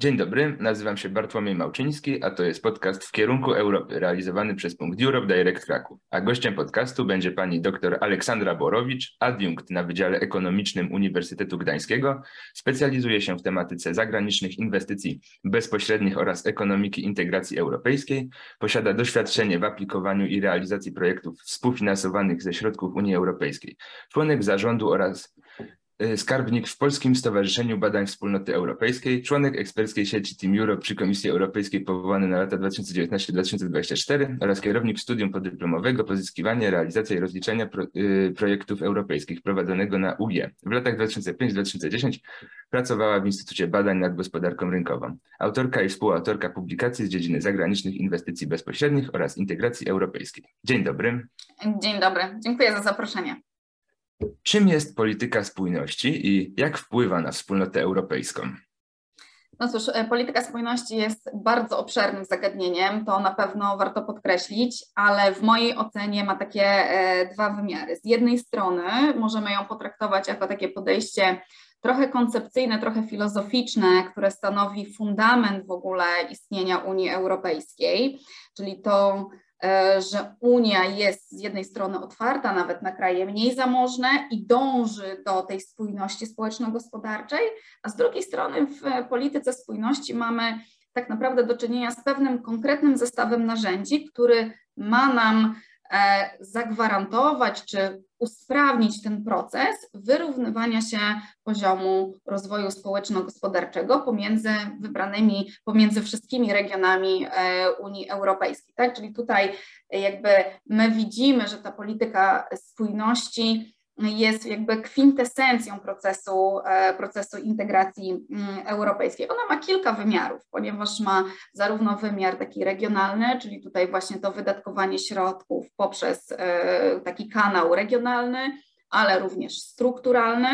Dzień dobry, nazywam się Bartłomiej Małczyński, a to jest podcast w kierunku Europy, realizowany przez punkt Europe Direct Kraków. A gościem podcastu będzie pani dr Aleksandra Borowicz, adiunkt na Wydziale Ekonomicznym Uniwersytetu Gdańskiego. Specjalizuje się w tematyce zagranicznych inwestycji bezpośrednich oraz ekonomiki integracji europejskiej. Posiada doświadczenie w aplikowaniu i realizacji projektów współfinansowanych ze środków Unii Europejskiej. Członek zarządu oraz skarbnik w Polskim Stowarzyszeniu Badań Wspólnoty Europejskiej, członek eksperckiej sieci Team Europe przy Komisji Europejskiej powołany na lata 2019-2024 oraz kierownik studium podyplomowego Pozyskiwanie, realizacja i rozliczenia pro, y, projektów europejskich prowadzonego na UG. W latach 2005-2010 pracowała w Instytucie Badań nad Gospodarką Rynkową. Autorka i współautorka publikacji z dziedziny zagranicznych inwestycji bezpośrednich oraz integracji europejskiej. Dzień dobry. Dzień dobry, dziękuję za zaproszenie. Czym jest polityka spójności i jak wpływa na wspólnotę europejską? No cóż, e, polityka spójności jest bardzo obszernym zagadnieniem, to na pewno warto podkreślić, ale w mojej ocenie ma takie e, dwa wymiary. Z jednej strony możemy ją potraktować jako takie podejście trochę koncepcyjne, trochę filozoficzne, które stanowi fundament w ogóle istnienia Unii Europejskiej, czyli to że Unia jest z jednej strony otwarta nawet na kraje mniej zamożne i dąży do tej spójności społeczno-gospodarczej, a z drugiej strony w polityce spójności mamy tak naprawdę do czynienia z pewnym konkretnym zestawem narzędzi, który ma nam E, zagwarantować czy usprawnić ten proces wyrównywania się poziomu rozwoju społeczno-gospodarczego pomiędzy wybranymi, pomiędzy wszystkimi regionami e, Unii Europejskiej. Tak? Czyli tutaj jakby my widzimy, że ta polityka spójności jest jakby kwintesencją procesu, e, procesu integracji mm, europejskiej. Ona ma kilka wymiarów, ponieważ ma zarówno wymiar taki regionalny, czyli tutaj właśnie to wydatkowanie środków poprzez e, taki kanał regionalny, ale również strukturalny,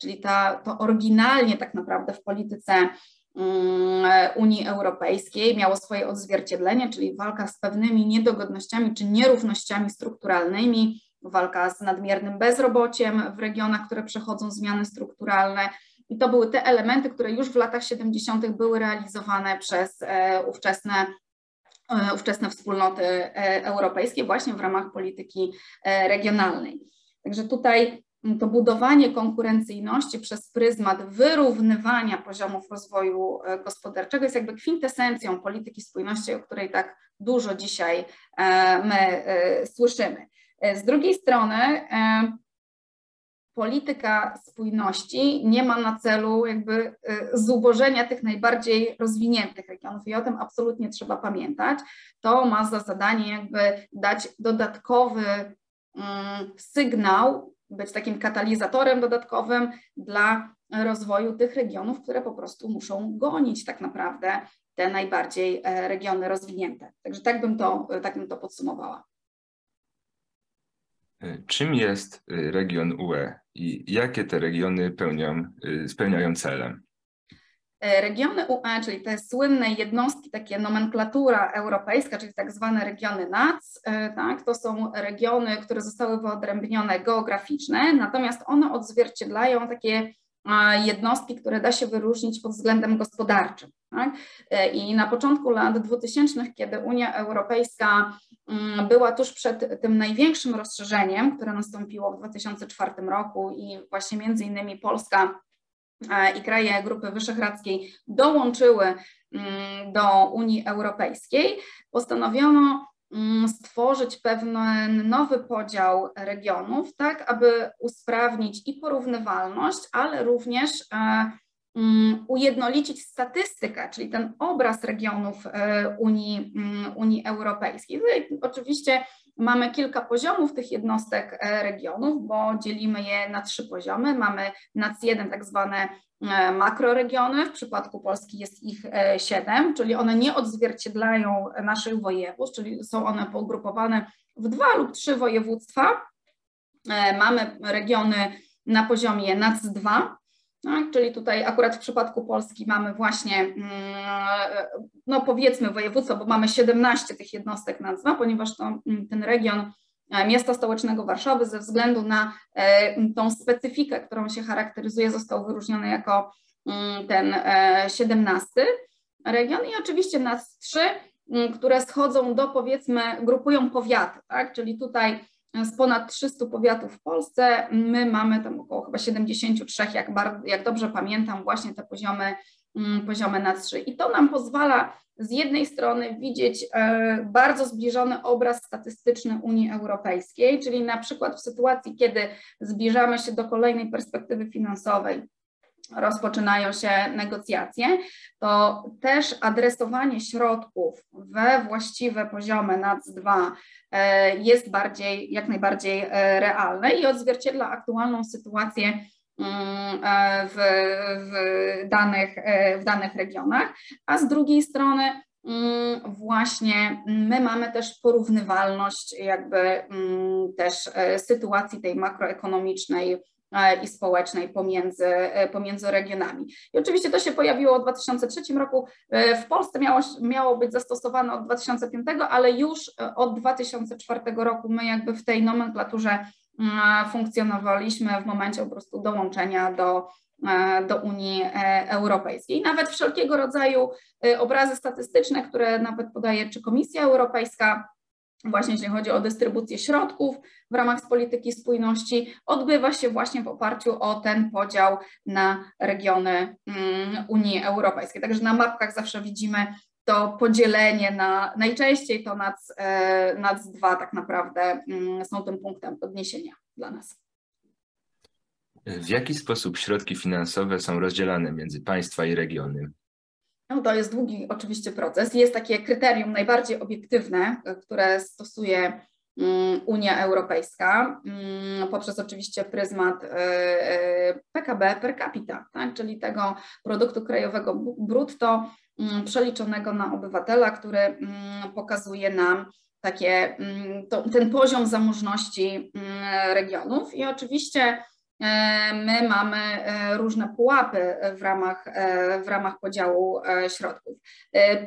czyli ta, to oryginalnie tak naprawdę w polityce mm, Unii Europejskiej miało swoje odzwierciedlenie, czyli walka z pewnymi niedogodnościami czy nierównościami strukturalnymi, walka z nadmiernym bezrobociem w regionach, które przechodzą zmiany strukturalne. I to były te elementy, które już w latach 70. były realizowane przez e, ówczesne e, ówczesne wspólnoty e, europejskie właśnie w ramach polityki regionalnej. Także tutaj to budowanie konkurencyjności przez pryzmat wyrównywania poziomów rozwoju gospodarczego jest jakby kwintesencją polityki spójności, o której tak dużo dzisiaj my słyszymy. E, z drugiej strony, e, polityka spójności nie ma na celu jakby e, zubożenia tych najbardziej rozwiniętych regionów i o tym absolutnie trzeba pamiętać. To ma za zadanie jakby dać dodatkowy mm, sygnał, być takim katalizatorem dodatkowym dla rozwoju tych regionów, które po prostu muszą gonić tak naprawdę te najbardziej regiony rozwinięte. Także tak bym to, tak bym to podsumowała. Czym jest y, region UE i jakie te regiony pełnią, y, spełniają cele? E, regiony UE, czyli te słynne jednostki, takie nomenklatura europejska, czyli tak zwane regiony NAC, e, tak, to są regiony, które zostały wyodrębnione geograficzne, natomiast one odzwierciedlają takie jednostki, które da się wyróżnić pod względem gospodarczym. Tak? E, I na początku lat 2000, kiedy Unia Europejska mm, była tuż przed tym największym rozszerzeniem, które nastąpiło w 2004 roku i właśnie między innymi Polska e, i kraje Grupy Wyszehradzkiej dołączyły mm, do Unii Europejskiej, postanowiono Mm, stworzyć pewien nowy podział regionów, tak aby usprawnić i porównywalność, ale również e, ujednolicić statystykę, czyli ten obraz regionów e, Unii, mm, Unii Europejskiej. Tutaj oczywiście mamy kilka poziomów tych jednostek e, regionów, bo dzielimy je na trzy poziomy. Mamy NAC1 tak zwane E, makroregiony, w przypadku Polski jest ich siedem, czyli one nie odzwierciedlają naszych województw, czyli są one pogrupowane w dwa lub trzy województwa. Mamy regiony na poziomie NAC2, tak, czyli tutaj akurat w przypadku Polski mamy właśnie, mm, no powiedzmy województwo, bo mamy 17 tych jednostek NAC2, ponieważ to, mm, ten region E, miasta stołecznego Warszawy ze względu na e, tą specyfikę, którą się charakteryzuje, został wyróżniony jako mm, ten 17. region i oczywiście NAC 3, które schodzą do powiedzmy, grupują powiaty, tak? czyli tutaj z ponad 300 powiatów w Polsce, my mamy tam około chyba 73, jak, bardzo, jak dobrze pamiętam, właśnie te poziomy, poziomy NAC3 i to nam pozwala z jednej strony widzieć e, bardzo zbliżony obraz statystyczny Unii Europejskiej, czyli na przykład w sytuacji, kiedy zbliżamy się do kolejnej perspektywy finansowej, rozpoczynają się negocjacje, to też adresowanie środków we właściwe poziomy NAC2 e, jest bardziej, jak najbardziej e, realne i odzwierciedla aktualną sytuację mm, e, w, w, danych, w danych regionach, a z drugiej strony mm, właśnie my mamy też porównywalność jakby mm, też sytuacji tej makroekonomicznej i społecznej pomiędzy, e, pomiędzy regionami. I oczywiście to się pojawiło w 2003 roku. E, w Polsce miało, miało być zastosowane od 2005, ale już od 2004 roku my jakby w tej nomenklaturze funkcjonowaliśmy w momencie po prostu dołączenia do, do Unii Europejskiej. Nawet wszelkiego rodzaju obrazy statystyczne, które nawet podaje czy Komisja Europejska, właśnie jeśli chodzi o dystrybucję środków w ramach polityki spójności, odbywa się właśnie w oparciu o ten podział na regiony mm, Unii Europejskiej. Także na mapkach zawsze widzimy to podzielenie na najczęściej to NAC, e, NAC 2 tak naprawdę mm, są tym punktem odniesienia dla nas. W jaki sposób środki finansowe są rozdzielane między państwa i regiony? No to jest długi oczywiście proces. Jest takie kryterium najbardziej obiektywne, które stosuje mm, Unia Europejska mm, poprzez oczywiście pryzmat PKB e, e, per capita, tak? czyli tego produktu krajowego brutto mm, przeliczonego na obywatela, który pokazuje nam takie, to, ten poziom zamożności regionów i oczywiście my mamy e, różne pułapy w ramach, e, w ramach podziału środków.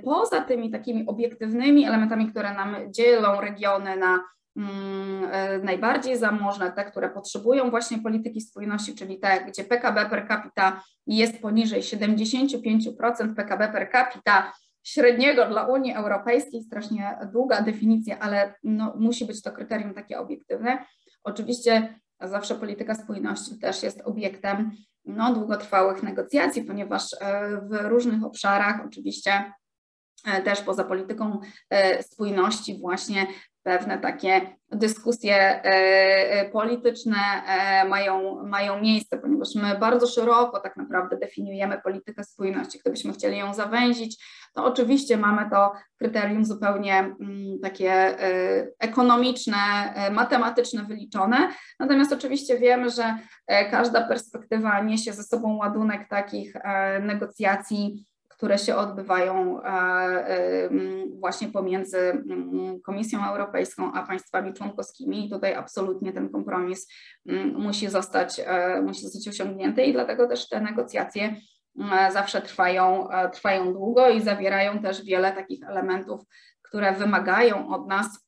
Poza tymi takimi obiektywnymi elementami, które nam dzielą regiony na mm, najbardziej zamożne, te, które potrzebują właśnie polityki spójności, czyli te, gdzie PKB per capita jest poniżej 75% PKB per capita średniego dla Unii Europejskiej, strasznie długa definicja, ale no, musi być to kryterium takie obiektywne. Oczywiście zawsze polityka spójności też jest obiektem no, długotrwałych negocjacji, ponieważ e, w różnych obszarach oczywiście e, też poza polityką e, spójności właśnie pewne takie dyskusje polityczne mają, mają miejsce, ponieważ my bardzo szeroko tak naprawdę definiujemy politykę spójności. Gdybyśmy chcieli ją zawęzić, to oczywiście mamy to kryterium zupełnie mm, takie ekonomiczne, matematyczne, wyliczone. Natomiast oczywiście wiemy, że każda perspektywa niesie ze sobą ładunek takich negocjacji które się odbywają właśnie pomiędzy Komisją Europejską a państwami członkowskimi. I tutaj absolutnie ten kompromis musi zostać, e, musi zostać osiągnięty. I dlatego też te negocjacje zawsze trwają, e, trwają długo i zawierają też wiele takich elementów, które wymagają od nas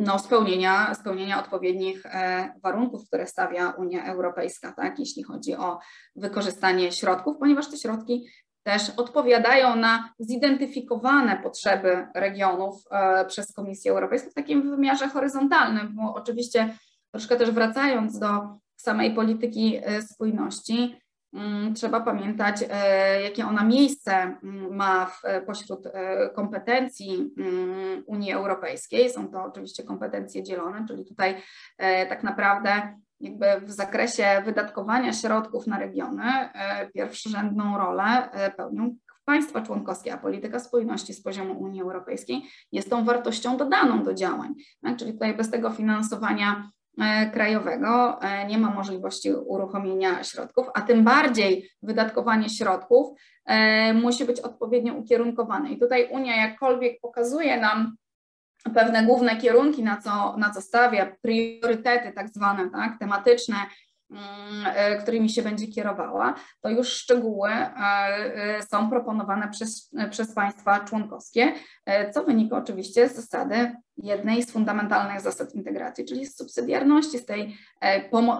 no, spełnienia, spełnienia odpowiednich e, warunków, które stawia Unia Europejska, tak, jeśli chodzi o wykorzystanie środków, ponieważ te środki też odpowiadają na zidentyfikowane potrzeby regionów e, przez Komisję Europejską w takim wymiarze horyzontalnym, bo oczywiście troszkę też wracając do samej polityki e, spójności, mm, trzeba pamiętać, e, jakie ona miejsce mm, ma w, pośród kompetencji mm, Unii Europejskiej. Są to oczywiście kompetencje dzielone, czyli tutaj tak naprawdę jakby w zakresie wydatkowania środków na regiony e, pierwszorzędną rolę e, pełnią państwa członkowskie, a polityka spójności z poziomu Unii Europejskiej jest tą wartością dodaną do działań. Tak? Czyli tutaj bez tego finansowania e, krajowego nie ma możliwości uruchomienia środków, a tym bardziej wydatkowanie środków musi być odpowiednio ukierunkowane. I tutaj Unia jakkolwiek pokazuje nam pewne główne kierunki, na co, na co stawia, priorytety tak zwane, tak, tematyczne, mm, e, którymi się będzie kierowała, to już szczegóły e, e, są proponowane przez, przez państwa członkowskie, co wynika oczywiście z zasady jednej z fundamentalnych zasad integracji, czyli z subsydiarności, z tej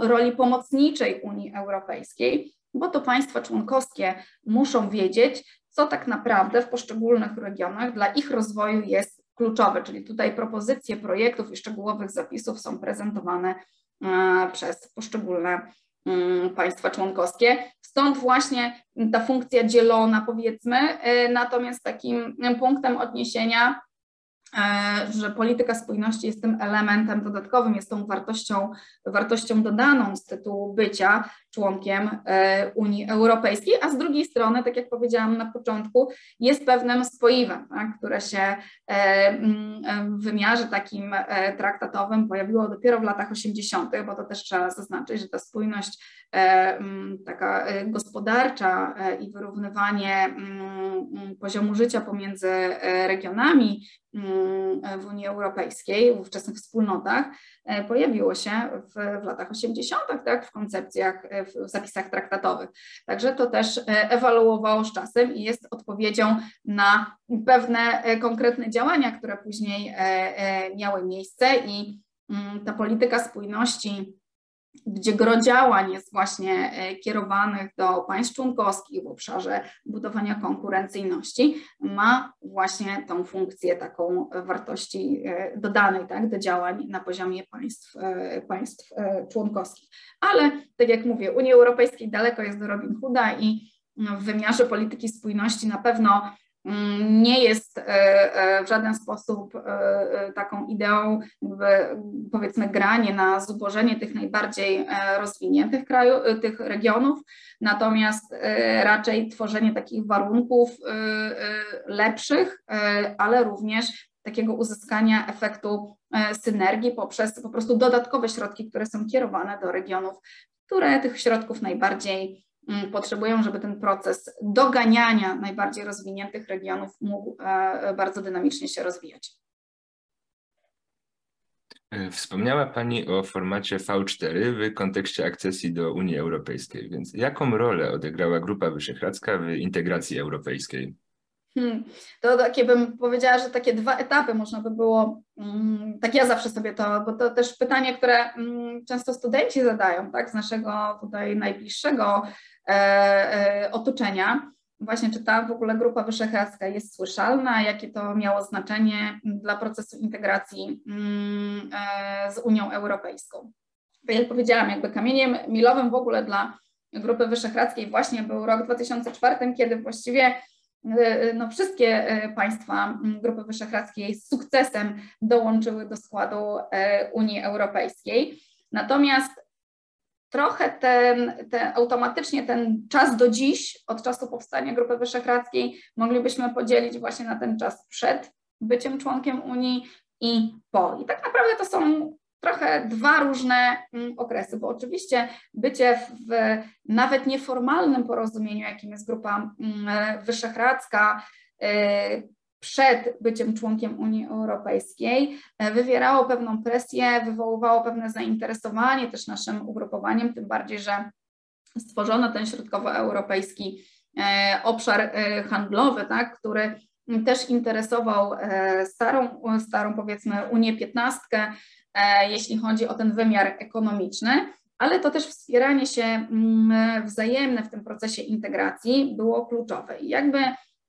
roli pomocniczej Unii Europejskiej, bo to państwa członkowskie muszą wiedzieć, co tak naprawdę w poszczególnych regionach dla ich rozwoju jest kluczowe, czyli tutaj propozycje projektów i szczegółowych zapisów są prezentowane przez poszczególne mm, państwa członkowskie. Stąd właśnie ta funkcja dzielona, powiedzmy, natomiast takim punktem odniesienia E, że polityka spójności jest tym elementem dodatkowym, jest tą wartością, wartością dodaną z tytułu bycia członkiem e, Unii Europejskiej, a z drugiej strony, tak jak powiedziałam na początku, jest pewnym spoiwem, tak, które się e, w wymiarze takim traktatowym pojawiło dopiero w latach 80., bo to też trzeba zaznaczyć, że ta spójność taka gospodarcza i wyrównywanie poziomu życia pomiędzy regionami w Unii Europejskiej, w ówczesnych wspólnotach, e, pojawiło się w, w latach 80., tak, w koncepcjach, e, w zapisach traktatowych. Także to też e, ewaluowało z czasem i jest odpowiedzią na pewne konkretne działania, które później miały miejsce i mm, ta polityka spójności gdzie gro działań jest właśnie e, kierowanych do państw członkowskich w obszarze budowania konkurencyjności, ma właśnie tą funkcję taką wartości e, dodanej tak, do działań na poziomie państw, e, państw członkowskich. Ale tak jak mówię, Unii Europejskiej daleko jest do Robin Hooda i no, w wymiarze polityki spójności na pewno nie jest e, e, w żaden sposób e, taką ideą, powiedzmy, granie na zubożenie tych najbardziej rozwiniętych krajów, tych regionów, natomiast raczej tworzenie takich warunków lepszych, ale również takiego uzyskania efektu synergii poprzez po prostu dodatkowe środki, które są kierowane do regionów, które tych środków najbardziej Mm, potrzebują, żeby ten proces doganiania najbardziej rozwiniętych regionów mógł e, bardzo dynamicznie się rozwijać. E, wspomniała Pani o formacie V4 w kontekście akcesji do Unii Europejskiej, więc jaką rolę odegrała Grupa Wyszehradzka w integracji europejskiej? Hmm, to takie bym powiedziała, że takie dwa etapy można by było, mm, tak ja zawsze sobie to, bo to też pytanie, które mm, często studenci zadają, tak, z naszego tutaj najbliższego e, e, otoczenia, właśnie czy ta w ogóle Grupa Wyszehradzka jest słyszalna, jakie to miało znaczenie dla procesu integracji mm, e, z Unią Europejską. Jak powiedziałam, jakby kamieniem milowym w ogóle dla Grupy Wyszehradzkiej właśnie był rok 2004, kiedy właściwie no, wszystkie e, państwa Grupy Wyszehradzkiej z sukcesem dołączyły do składu e, Unii Europejskiej. Natomiast trochę ten, ten, automatycznie ten czas do dziś, od czasu powstania Grupy Wyszehradzkiej, moglibyśmy podzielić właśnie na ten czas przed byciem członkiem Unii i po. I tak naprawdę to są trochę dwa różne mm, okresy, bo oczywiście bycie w nawet nieformalnym porozumieniu, jakim jest Grupa mm, Wyszehradzka, y, przed byciem członkiem Unii Europejskiej y, wywierało pewną presję, wywoływało pewne zainteresowanie też naszym ugrupowaniem, tym bardziej, że stworzono ten środkowoeuropejski y, obszar handlowy, tak, który też interesował starą, starą powiedzmy Unię 15, E, jeśli chodzi o ten wymiar ekonomiczny, ale to też wspieranie się mm, wzajemne w tym procesie integracji było kluczowe. Jakby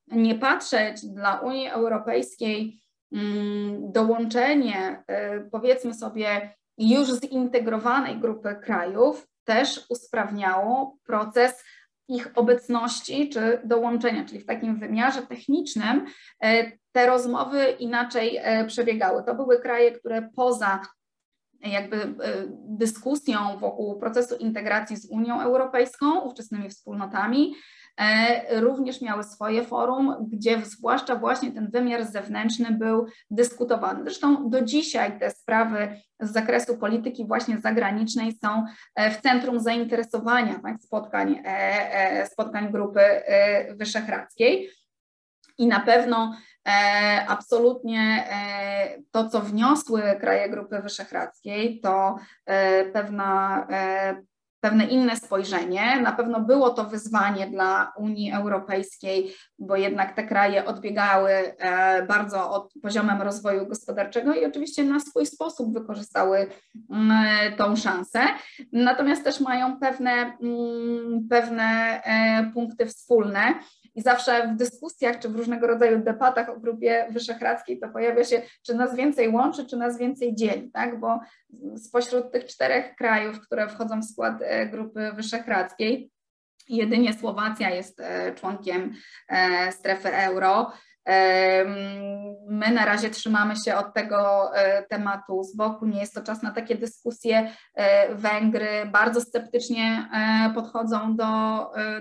nie patrzeć dla Unii Europejskiej, mm, dołączenie, e, powiedzmy sobie, już zintegrowanej grupy krajów też usprawniało proces ich obecności czy dołączenia, czyli w takim wymiarze technicznym e, te rozmowy inaczej przebiegały. To były kraje, które poza jakby e, dyskusją wokół procesu integracji z Unią Europejską, ówczesnymi wspólnotami, e, również miały swoje forum, gdzie zwłaszcza właśnie ten wymiar zewnętrzny był dyskutowany. Zresztą do dzisiaj te sprawy z zakresu polityki właśnie zagranicznej są e, w centrum zainteresowania tak, spotkań, spotkań Grupy Wyszehradzkiej. I na pewno E, absolutnie e, to, co wniosły kraje Grupy Wyszehradzkiej, to e, pewna, pewne inne spojrzenie. Na pewno było to wyzwanie dla Unii Europejskiej, bo jednak te kraje odbiegały bardzo od poziomem rozwoju gospodarczego i oczywiście na swój sposób wykorzystały mm, tą szansę. Natomiast też mają pewne, mm, pewne punkty wspólne I zawsze w dyskusjach czy w różnego rodzaju debatach o Grupie Wyszehradzkiej to pojawia się, czy nas więcej łączy, czy nas więcej dzieli, tak? Bo spośród tych czterech krajów, które wchodzą w skład e, Grupy Wyszehradzkiej, jedynie Słowacja jest e, członkiem e, strefy euro. My na razie trzymamy się od tego e, tematu z boku. Nie jest to czas na takie dyskusje. E, Węgry bardzo sceptycznie e, podchodzą do,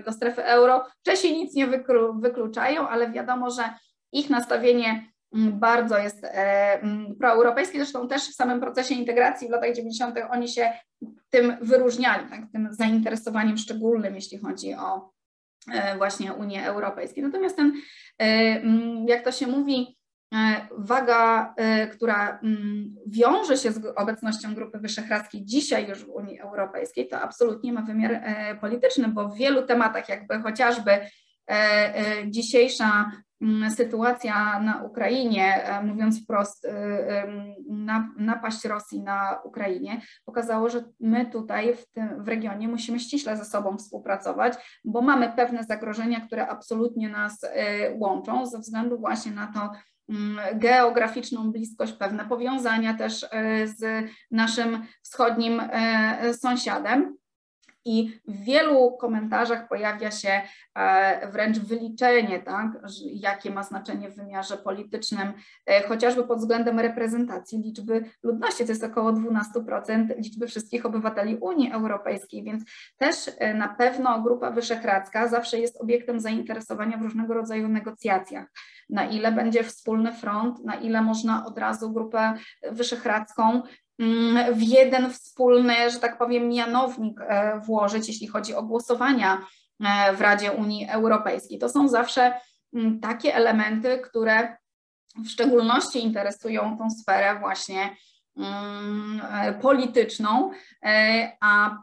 do strefy euro. Czesi nic nie wykluczają, ale wiadomo, że ich nastawienie mm, bardzo jest mm, proeuropejskie. Zresztą też w samym procesie integracji w latach 90. oni się tym wyróżniali, tak, tym zainteresowaniem szczególnym, jeśli chodzi o właśnie Unii Europejskiej. Natomiast ten, e, mm, jak to się mówi, e, waga, która mm, wiąże się z obecnością Grupy Wyszehradzkiej dzisiaj już w Unii Europejskiej, to absolutnie ma wymiar polityczny, bo w wielu tematach, jakby chociażby dzisiejsza sytuacja na Ukrainie, e, mówiąc wprost, y, napaść Rosji na Ukrainie, pokazało, że my tutaj w, tym, w regionie musimy ściśle ze sobą współpracować, bo mamy pewne zagrożenia, które absolutnie nas y, łączą ze względu właśnie na to, mm, geograficzną bliskość, pewne powiązania też y, z naszym wschodnim sąsiadem. I w wielu komentarzach pojawia się e, wręcz wyliczenie, tak, jakie ma znaczenie w wymiarze politycznym, e, chociażby pod względem reprezentacji liczby ludności, to jest około 12% liczby wszystkich obywateli Unii Europejskiej, więc też e, na pewno Grupa Wyszehradzka zawsze jest obiektem zainteresowania w różnego rodzaju negocjacjach. Na ile będzie wspólny front, na ile można od razu Grupę Wyszehradzką w jeden wspólny, że tak powiem, mianownik e, włożyć, jeśli chodzi o głosowania e, w Radzie Unii Europejskiej. To są zawsze mm, takie elementy, które w szczególności interesują tą sferę właśnie mm, e, polityczną, a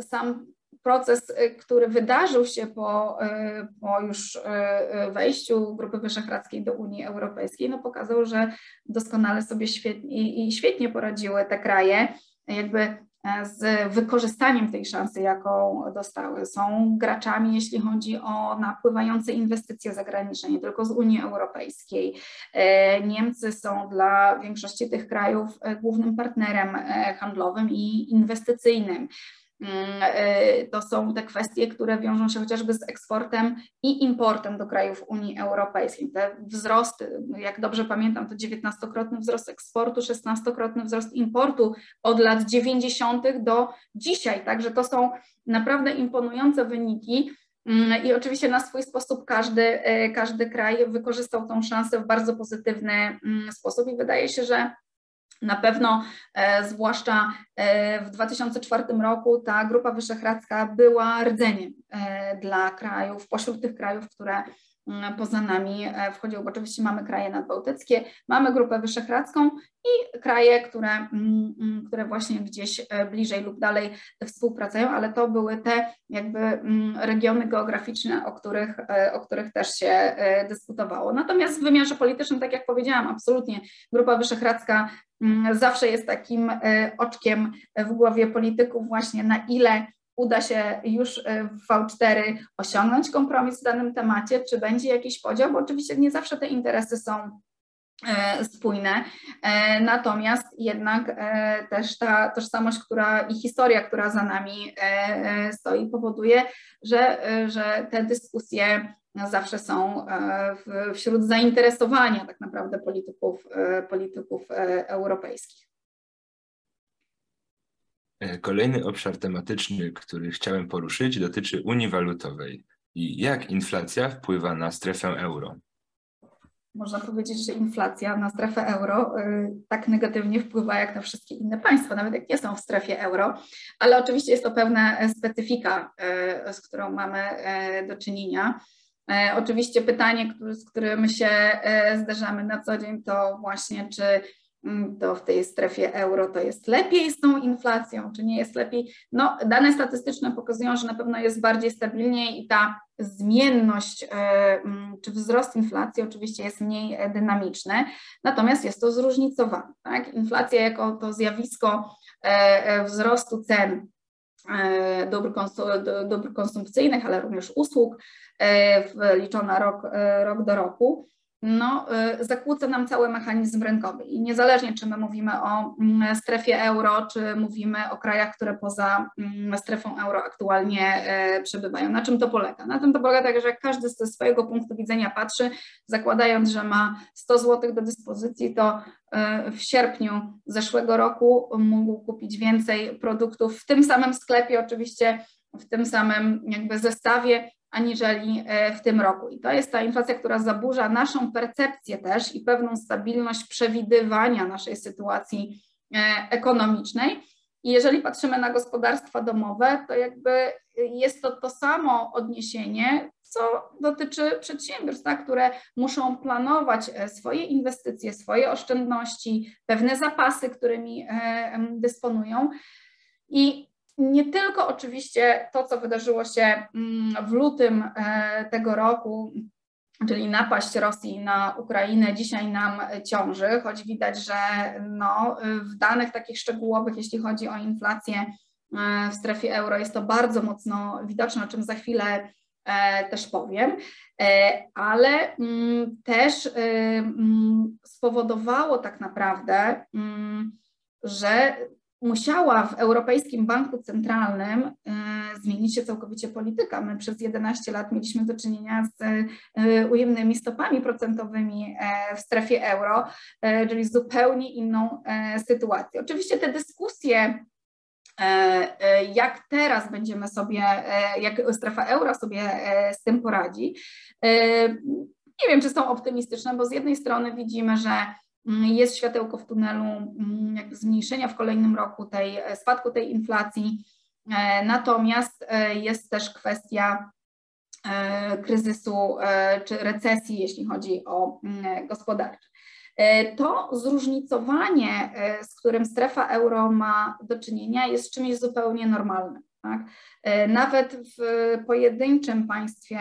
sam proces, y, który wydarzył się po, y, po już y, wejściu Grupy Wyszehradzkiej do Unii Europejskiej, no pokazał, że doskonale sobie świetnie i świetnie poradziły te kraje, jakby e, z wykorzystaniem tej szansy, jaką dostały. Są graczami, jeśli chodzi o napływające inwestycje zagraniczne, nie tylko z Unii Europejskiej. E, Niemcy są dla większości tych krajów e, głównym partnerem handlowym i inwestycyjnym. Mm, y, to są te kwestie, które wiążą się chociażby z eksportem i importem do krajów Unii Europejskiej. Te wzrosty, jak dobrze pamiętam, to 19-krotny wzrost eksportu, 16-krotny wzrost importu od lat 90. do dzisiaj. Także to są naprawdę imponujące wyniki. Mm, I oczywiście na swój sposób każdy, y, każdy kraj wykorzystał tą szansę w bardzo pozytywny mm, sposób i wydaje się, że na pewno, e, zwłaszcza e, w 2004 roku, ta Grupa Wyszehradzka była rdzeniem e, dla krajów, pośród tych krajów, które Mm, poza nami wchodziło, bo oczywiście mamy kraje nadbałtyckie, mamy Grupę Wyszehradzką i kraje, które, mm, mm, które właśnie gdzieś bliżej lub dalej współpracują, ale to były te jakby regiony geograficzne, o których, o których też się dyskutowało. Natomiast w wymiarze politycznym, tak jak powiedziałam, absolutnie Grupa Wyszehradzka zawsze jest takim oczkiem w głowie polityków właśnie na ile uda się już e, w V4 osiągnąć kompromis w danym temacie, czy będzie jakiś podział, bo oczywiście nie zawsze te interesy są e, spójne. E, natomiast jednak też ta tożsamość, która i historia, która za nami stoi, powoduje, że, że te dyskusje zawsze są wśród zainteresowania tak naprawdę polityków, polityków europejskich. E, kolejny obszar tematyczny, który chciałem poruszyć, dotyczy Unii Walutowej i jak inflacja wpływa na strefę euro. Można powiedzieć, że inflacja na strefę euro tak negatywnie wpływa jak na wszystkie inne państwa, nawet jak nie są w strefie euro, ale oczywiście jest to pewna specyfika, z którą mamy do czynienia. Oczywiście pytanie, z którym się zderzamy na co dzień, to właśnie czy Mm, to w tej strefie euro to jest lepiej z tą inflacją, czy nie jest lepiej? No, dane statystyczne pokazują, że na pewno jest bardziej stabilnie i ta zmienność e, mm, czy wzrost inflacji oczywiście jest mniej e, dynamiczny, natomiast jest to zróżnicowane. Tak? Inflacja jako to zjawisko e, wzrostu cen dóbr, dóbr konsumpcyjnych, ale również usług, liczona rok, rok do roku no, y, zakłóca nam cały mechanizm rynkowy. I niezależnie, czy my mówimy o mm, strefie euro, czy mówimy o krajach, które poza mm, strefą euro aktualnie y, przebywają. Na czym to polega? Na tym to polega tak, że każdy ze swojego punktu widzenia patrzy, zakładając, że ma 100 zł do dyspozycji, to y, w sierpniu zeszłego roku mógł kupić więcej produktów w tym samym sklepie, oczywiście w tym samym jakby zestawie aniżeli e, w tym roku. I to jest ta inflacja, która zaburza naszą percepcję też i pewną stabilność przewidywania naszej sytuacji e, ekonomicznej. I jeżeli patrzymy na gospodarstwa domowe, to jakby jest to to samo odniesienie, co dotyczy przedsiębiorstw, tak, które muszą planować e, swoje inwestycje, swoje oszczędności, pewne zapasy, którymi dysponują. I nie tylko oczywiście to, co wydarzyło się mm, w lutym e, tego roku, czyli napaść Rosji na Ukrainę dzisiaj nam ciąży, choć widać, że no, w danych takich szczegółowych, jeśli chodzi o inflację e, w strefie euro, jest to bardzo mocno widoczne, o czym za chwilę e, też powiem, ale mm, też mm, spowodowało tak naprawdę, że musiała w Europejskim Banku Centralnym y, zmienić się całkowicie polityka. My przez 11 lat mieliśmy do czynienia z y, ujemnymi stopami procentowymi e, w strefie euro, e, czyli zupełnie inną e, sytuację. Oczywiście te dyskusje jak teraz będziemy sobie, jak strefa euro sobie z tym poradzi. Nie wiem, czy są optymistyczne, bo z jednej strony widzimy, że jest światełko w tunelu mm, jakby zmniejszenia w kolejnym roku tej e, spadku tej inflacji. E, natomiast e, jest też kwestia kryzysu czy recesji, jeśli chodzi o mm, gospodarkę. To zróżnicowanie, z którym strefa euro ma do czynienia, jest czymś zupełnie normalnym. Tak? Nawet w pojedynczym państwie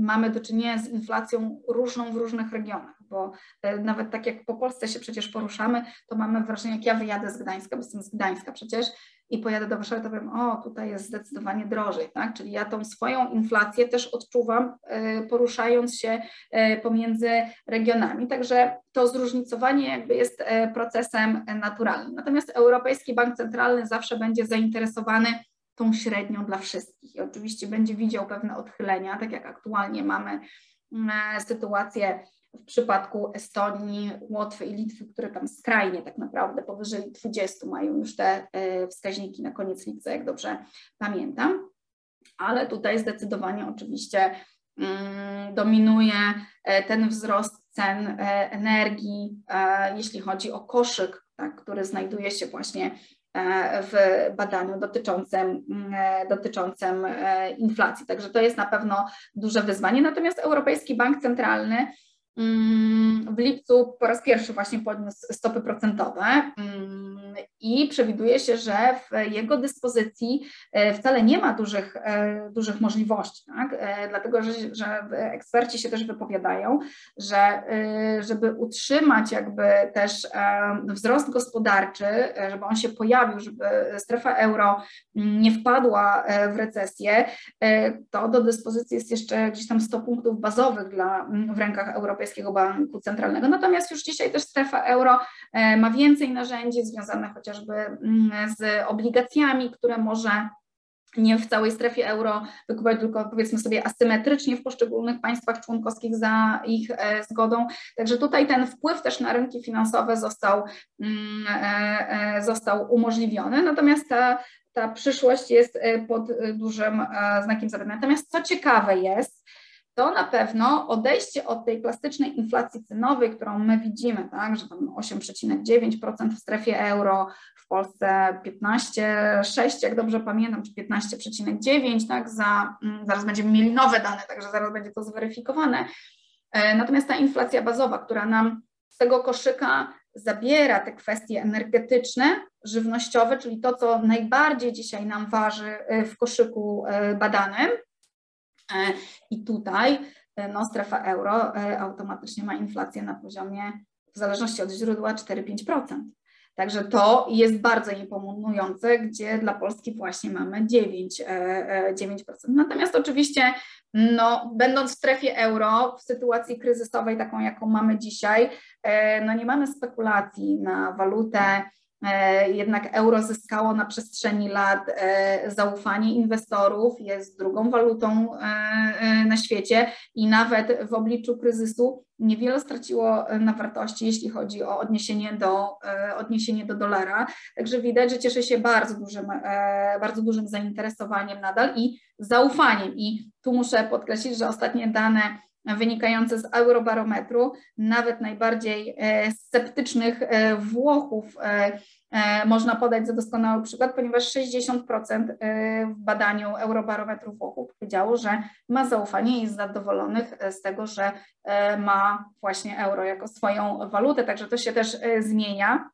mamy do czynienia z inflacją różną w różnych regionach bo e, nawet tak jak po Polsce się przecież poruszamy, to mamy wrażenie, jak ja wyjadę z Gdańska, bo jestem z Gdańska przecież i pojadę do Warszawy, to powiem, o tutaj jest zdecydowanie drożej, tak? Czyli ja tą swoją inflację też odczuwam e, poruszając się e, pomiędzy regionami, także to zróżnicowanie jakby jest procesem naturalnym. Natomiast Europejski Bank Centralny zawsze będzie zainteresowany tą średnią dla wszystkich i oczywiście będzie widział pewne odchylenia, tak jak aktualnie mamy mm, sytuację w przypadku Estonii, Łotwy i Litwy, które tam skrajnie tak naprawdę powyżej 20 mają już te e, wskaźniki na koniec lipca, jak dobrze pamiętam. Ale tutaj zdecydowanie oczywiście mm, dominuje e, ten wzrost cen e, energii, jeśli chodzi o koszyk, tak, który znajduje się właśnie w badaniu dotyczącym, mm, dotyczącym inflacji. Także to jest na pewno duże wyzwanie. Natomiast Europejski Bank Centralny w lipcu po raz pierwszy właśnie podniósł stopy procentowe mm, i przewiduje się, że w jego dyspozycji e, wcale nie ma dużych, e, dużych możliwości, tak? E, dlatego że, że eksperci się też wypowiadają, że żeby utrzymać jakby też wzrost gospodarczy, żeby on się pojawił, żeby strefa euro mm, nie wpadła w recesję, to do dyspozycji jest jeszcze gdzieś tam 100 punktów bazowych dla, w rękach Europejskiego Europejskiego Banku Centralnego. Natomiast już dzisiaj też strefa euro e, ma więcej narzędzi związanych chociażby mm, z obligacjami, które może nie w całej strefie euro wykupować, tylko powiedzmy sobie asymetrycznie w poszczególnych państwach członkowskich za ich e, zgodą. Także tutaj ten wpływ też na rynki finansowe został, mm, e, został umożliwiony. Natomiast ta, ta przyszłość jest pod dużym znakiem zapytania. Natomiast co ciekawe jest, to na pewno odejście od tej klasycznej inflacji cenowej, którą my widzimy, tak, że tam 8,9% w strefie euro, w Polsce 15,6, jak dobrze pamiętam, czy 15,9, tak, za, mm, zaraz będziemy mieli nowe dane, także zaraz będzie to zweryfikowane. E, natomiast ta inflacja bazowa, która nam z tego koszyka zabiera te kwestie energetyczne, żywnościowe, czyli to, co najbardziej dzisiaj nam waży e, w koszyku e, badanym, I tutaj e, no, strefa euro e, automatycznie ma inflację na poziomie, w zależności od źródła, 4-5%. Także to jest bardzo imponujące, gdzie dla Polski właśnie mamy 9, 9%. Natomiast oczywiście, no, będąc w strefie euro, w sytuacji kryzysowej, taką jaką mamy dzisiaj, no nie mamy spekulacji na walutę, E, jednak euro zyskało na przestrzeni lat e, zaufanie inwestorów, jest drugą walutą e, na świecie i nawet w obliczu kryzysu niewiele straciło na wartości, jeśli chodzi o odniesienie do, odniesienie do dolara. Także widać, że cieszy się bardzo dużym, bardzo dużym zainteresowaniem nadal i zaufaniem. I tu muszę podkreślić, że ostatnie dane wynikające z eurobarometru, nawet najbardziej sceptycznych Włochów można podać za doskonały przykład, ponieważ 60% w badaniu Eurobarometru Włochów powiedziało, że ma zaufanie i jest zadowolonych z tego, że ma właśnie euro jako swoją walutę, także to się też zmienia.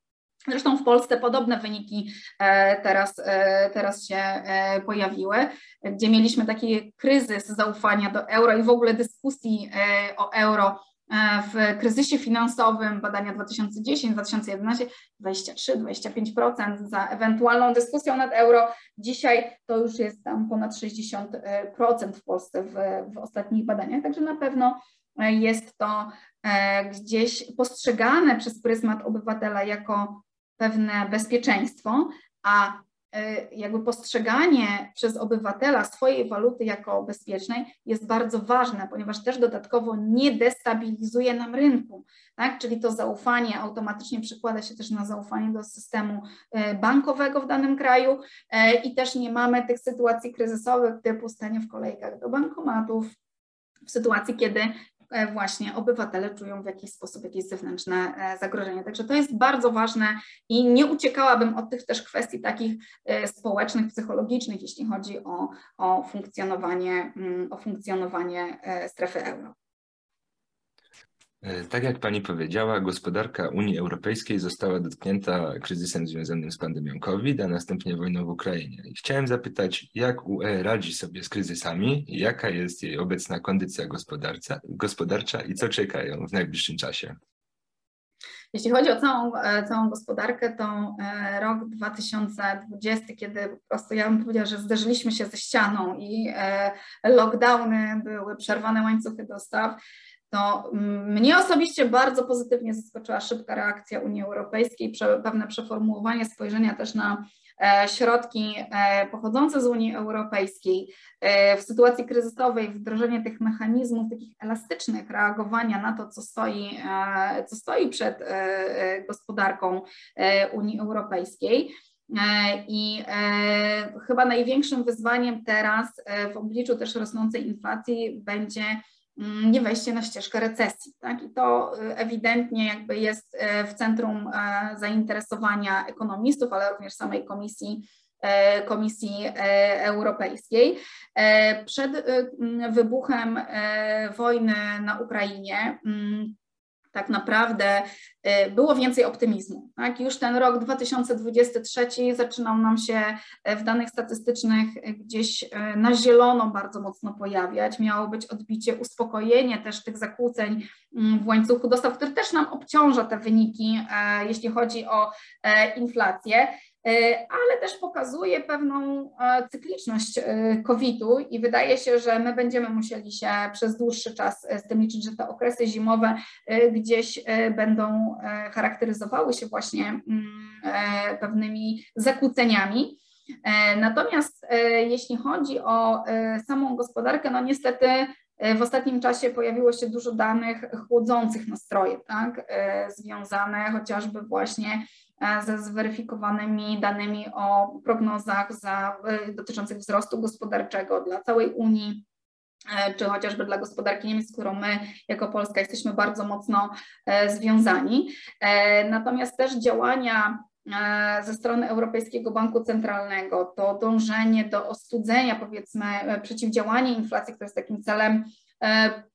Zresztą w Polsce podobne wyniki teraz, teraz się pojawiły, gdzie mieliśmy taki kryzys zaufania do euro i w ogóle dyskusji o euro E, w kryzysie finansowym badania 2010-2011 23-25% za ewentualną dyskusją nad euro. Dzisiaj to już jest tam ponad 60% w Polsce w, w ostatnich badaniach, także na pewno jest to e, gdzieś postrzegane przez pryzmat obywatela jako pewne bezpieczeństwo, a E, jakby postrzeganie przez obywatela swojej waluty jako bezpiecznej jest bardzo ważne, ponieważ też dodatkowo nie destabilizuje nam rynku, tak? czyli to zaufanie automatycznie przekłada się też na zaufanie do systemu e, bankowego w danym kraju e, i też nie mamy tych sytuacji kryzysowych typu stanie w kolejkach do bankomatów, w sytuacji, kiedy właśnie obywatele czują w jakiś sposób jakieś zewnętrzne e, zagrożenie. Także to jest bardzo ważne i nie uciekałabym od tych też kwestii takich e, społecznych, psychologicznych, jeśli chodzi o, o, funkcjonowanie, mm, o funkcjonowanie strefy euro. E, tak jak pani powiedziała, gospodarka Unii Europejskiej została dotknięta kryzysem związanym z pandemią COVID, a następnie wojną w Ukrainie. I chciałem zapytać, jak UE radzi sobie z kryzysami, jaka jest jej obecna kondycja gospodarcza i co czekają w najbliższym czasie? Jeśli chodzi o całą, e, całą gospodarkę, to e, rok 2020, kiedy po prostu ja bym powiedziała, że zderzyliśmy się ze ścianą i lockdowny były, przerwane łańcuchy dostaw, to mnie osobiście bardzo pozytywnie zaskoczyła szybka reakcja Unii Europejskiej, pewne przeformułowanie spojrzenia też na e, środki e, pochodzące z Unii Europejskiej e, w sytuacji kryzysowej, wdrożenie tych mechanizmów takich elastycznych reagowania na to, co stoi, co stoi przed gospodarką Unii Europejskiej. I chyba największym wyzwaniem teraz w obliczu też rosnącej inflacji będzie nie wejście na ścieżkę recesji. Tak? I to y, ewidentnie jakby jest y, w centrum e, zainteresowania ekonomistów, ale również samej Komisji e, Komisji e, Europejskiej. Przed y, wybuchem wojny na Ukrainie mm, tak naprawdę y, było więcej optymizmu. Tak? Już ten rok 2023 zaczynał nam się y, w danych statystycznych gdzieś y, na zielono bardzo mocno pojawiać. Miało być odbicie, uspokojenie też tych zakłóceń mm, w łańcuchu dostaw, który też nam obciąża te wyniki, jeśli chodzi o inflację. E, ale też pokazuje pewną e, cykliczność e, COVID-u i wydaje się, że my będziemy musieli się przez dłuższy czas z tym liczyć, że te okresy zimowe gdzieś będą charakteryzowały się właśnie mm, pewnymi zakłóceniami. Natomiast jeśli chodzi o samą gospodarkę, no niestety w ostatnim czasie pojawiło się dużo danych chłodzących nastroje, tak, związane chociażby właśnie ze zweryfikowanymi danymi o prognozach za, e, dotyczących wzrostu gospodarczego dla całej Unii e, czy chociażby dla gospodarki Niemiec, z którą my jako Polska jesteśmy bardzo mocno związani. Natomiast też działania ze strony Europejskiego Banku Centralnego, to dążenie do ostudzenia, powiedzmy, przeciwdziałanie inflacji, które jest takim celem E,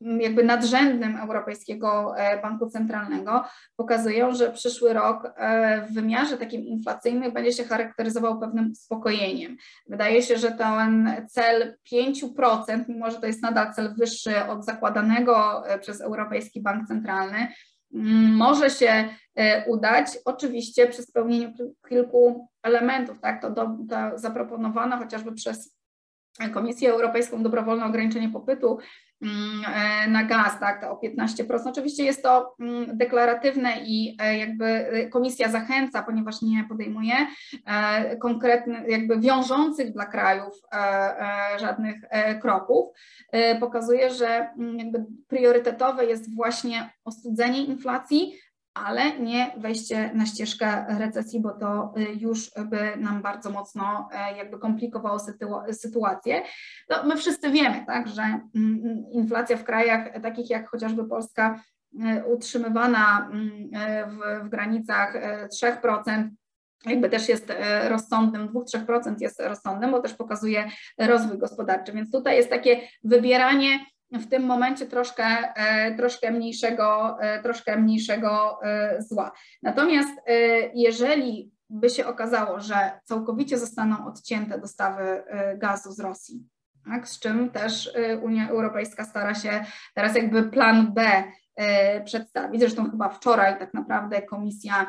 jakby nadrzędnym Europejskiego e, Banku Centralnego pokazują, że przyszły rok e, w wymiarze takim inflacyjnym będzie się charakteryzował pewnym uspokojeniem. Wydaje się, że ten cel 5%, mimo że to jest nadal cel wyższy od zakładanego przez Europejski Bank Centralny, może się udać, oczywiście przy spełnieniu kilku elementów, tak, to, do, to chociażby przez Komisję Europejską dobrowolne ograniczenie popytu e, na gaz, tak, to o 15%. Oczywiście jest to mm, deklaratywne i e, jakby e, komisja zachęca, ponieważ nie podejmuje konkretnych, jakby wiążących dla krajów żadnych kroków, pokazuje, że mm, jakby priorytetowe jest właśnie ostudzenie inflacji, ale nie wejście na ścieżkę recesji, bo to y, już by nam bardzo mocno e, jakby komplikowało sytuację. No, my wszyscy wiemy, tak, że mm, mm, inflacja w krajach takich jak chociażby Polska e, utrzymywana mm, e, w, w granicach 3%, jakby też jest rozsądnym, 2-3% jest rozsądnym, bo też pokazuje rozwój gospodarczy. Więc tutaj jest takie wybieranie w tym momencie troszkę, e, troszkę, mniejszego, e, troszkę mniejszego e, zła. Natomiast jeżeli by się okazało, że całkowicie zostaną odcięte dostawy gazu z Rosji, tak, z czym też Unia Europejska stara się teraz jakby plan B przedstawić. Zresztą chyba wczoraj tak naprawdę komisja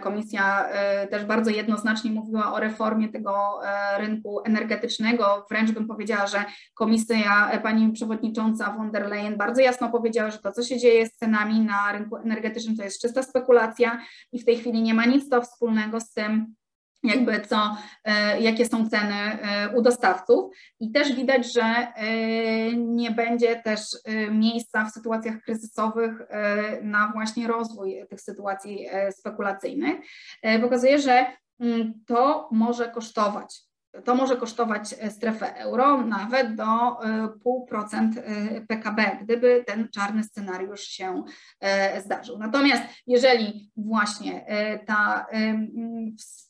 komisja y, też bardzo jednoznacznie mówiła o reformie tego e, rynku energetycznego. Wręcz bym powiedziała, że komisja, e, pani przewodnicząca von der Leyen bardzo jasno powiedziała, że to, co się dzieje z cenami na rynku energetycznym, to jest czysta spekulacja i w tej chwili nie ma nic to wspólnego z tym, jakby co, e, jakie są ceny e, u dostawców i też widać, że e, nie będzie też miejsca w sytuacjach kryzysowych na właśnie rozwój tych sytuacji spekulacyjnych. Pokazuje, że mm, to może kosztować. To może kosztować strefę euro nawet do 0,5% PKB, gdyby ten czarny scenariusz się zdarzył. Natomiast jeżeli właśnie ta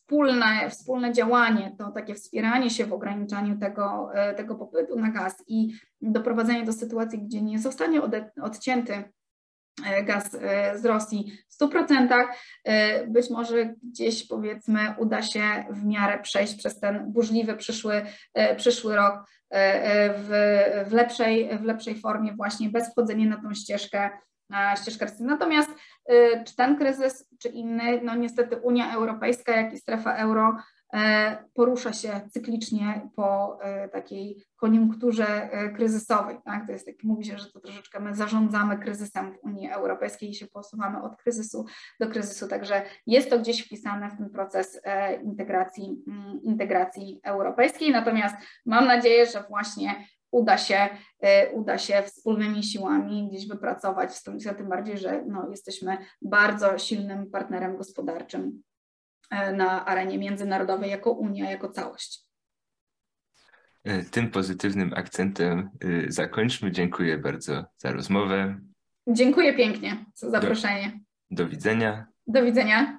wspólne, wspólne działanie, to takie wspieranie się w ograniczaniu tego, e, tego popytu na gaz i doprowadzenie do sytuacji, gdzie nie zostanie odcięty e, gaz e, z Rosji w 100%, być może gdzieś powiedzmy uda się w miarę przejść przez ten burzliwy przyszły, przyszły rok w, w, lepszej, w lepszej formie właśnie bez wchodzenia na tą ścieżkę ścieżkę Natomiast y, czy ten kryzys, czy inny, no niestety Unia Europejska, jak i strefa euro e, porusza się cyklicznie po e, takiej koniunkturze e, kryzysowej. Tak? To jest tak, mówi się, że to troszeczkę my zarządzamy kryzysem w Unii Europejskiej i się posuwamy od kryzysu do kryzysu, także jest to gdzieś wpisane w ten proces integracji, mm, integracji europejskiej. Natomiast mam nadzieję, że właśnie uda się, uda się wspólnymi siłami gdzieś wypracować w stronę, tym bardziej, że no, jesteśmy bardzo silnym partnerem gospodarczym na arenie międzynarodowej jako Unia, jako całość. Y, tym pozytywnym akcentem zakończmy. Dziękuję bardzo za rozmowę. Dziękuję pięknie za zaproszenie. Do, do widzenia. Do widzenia.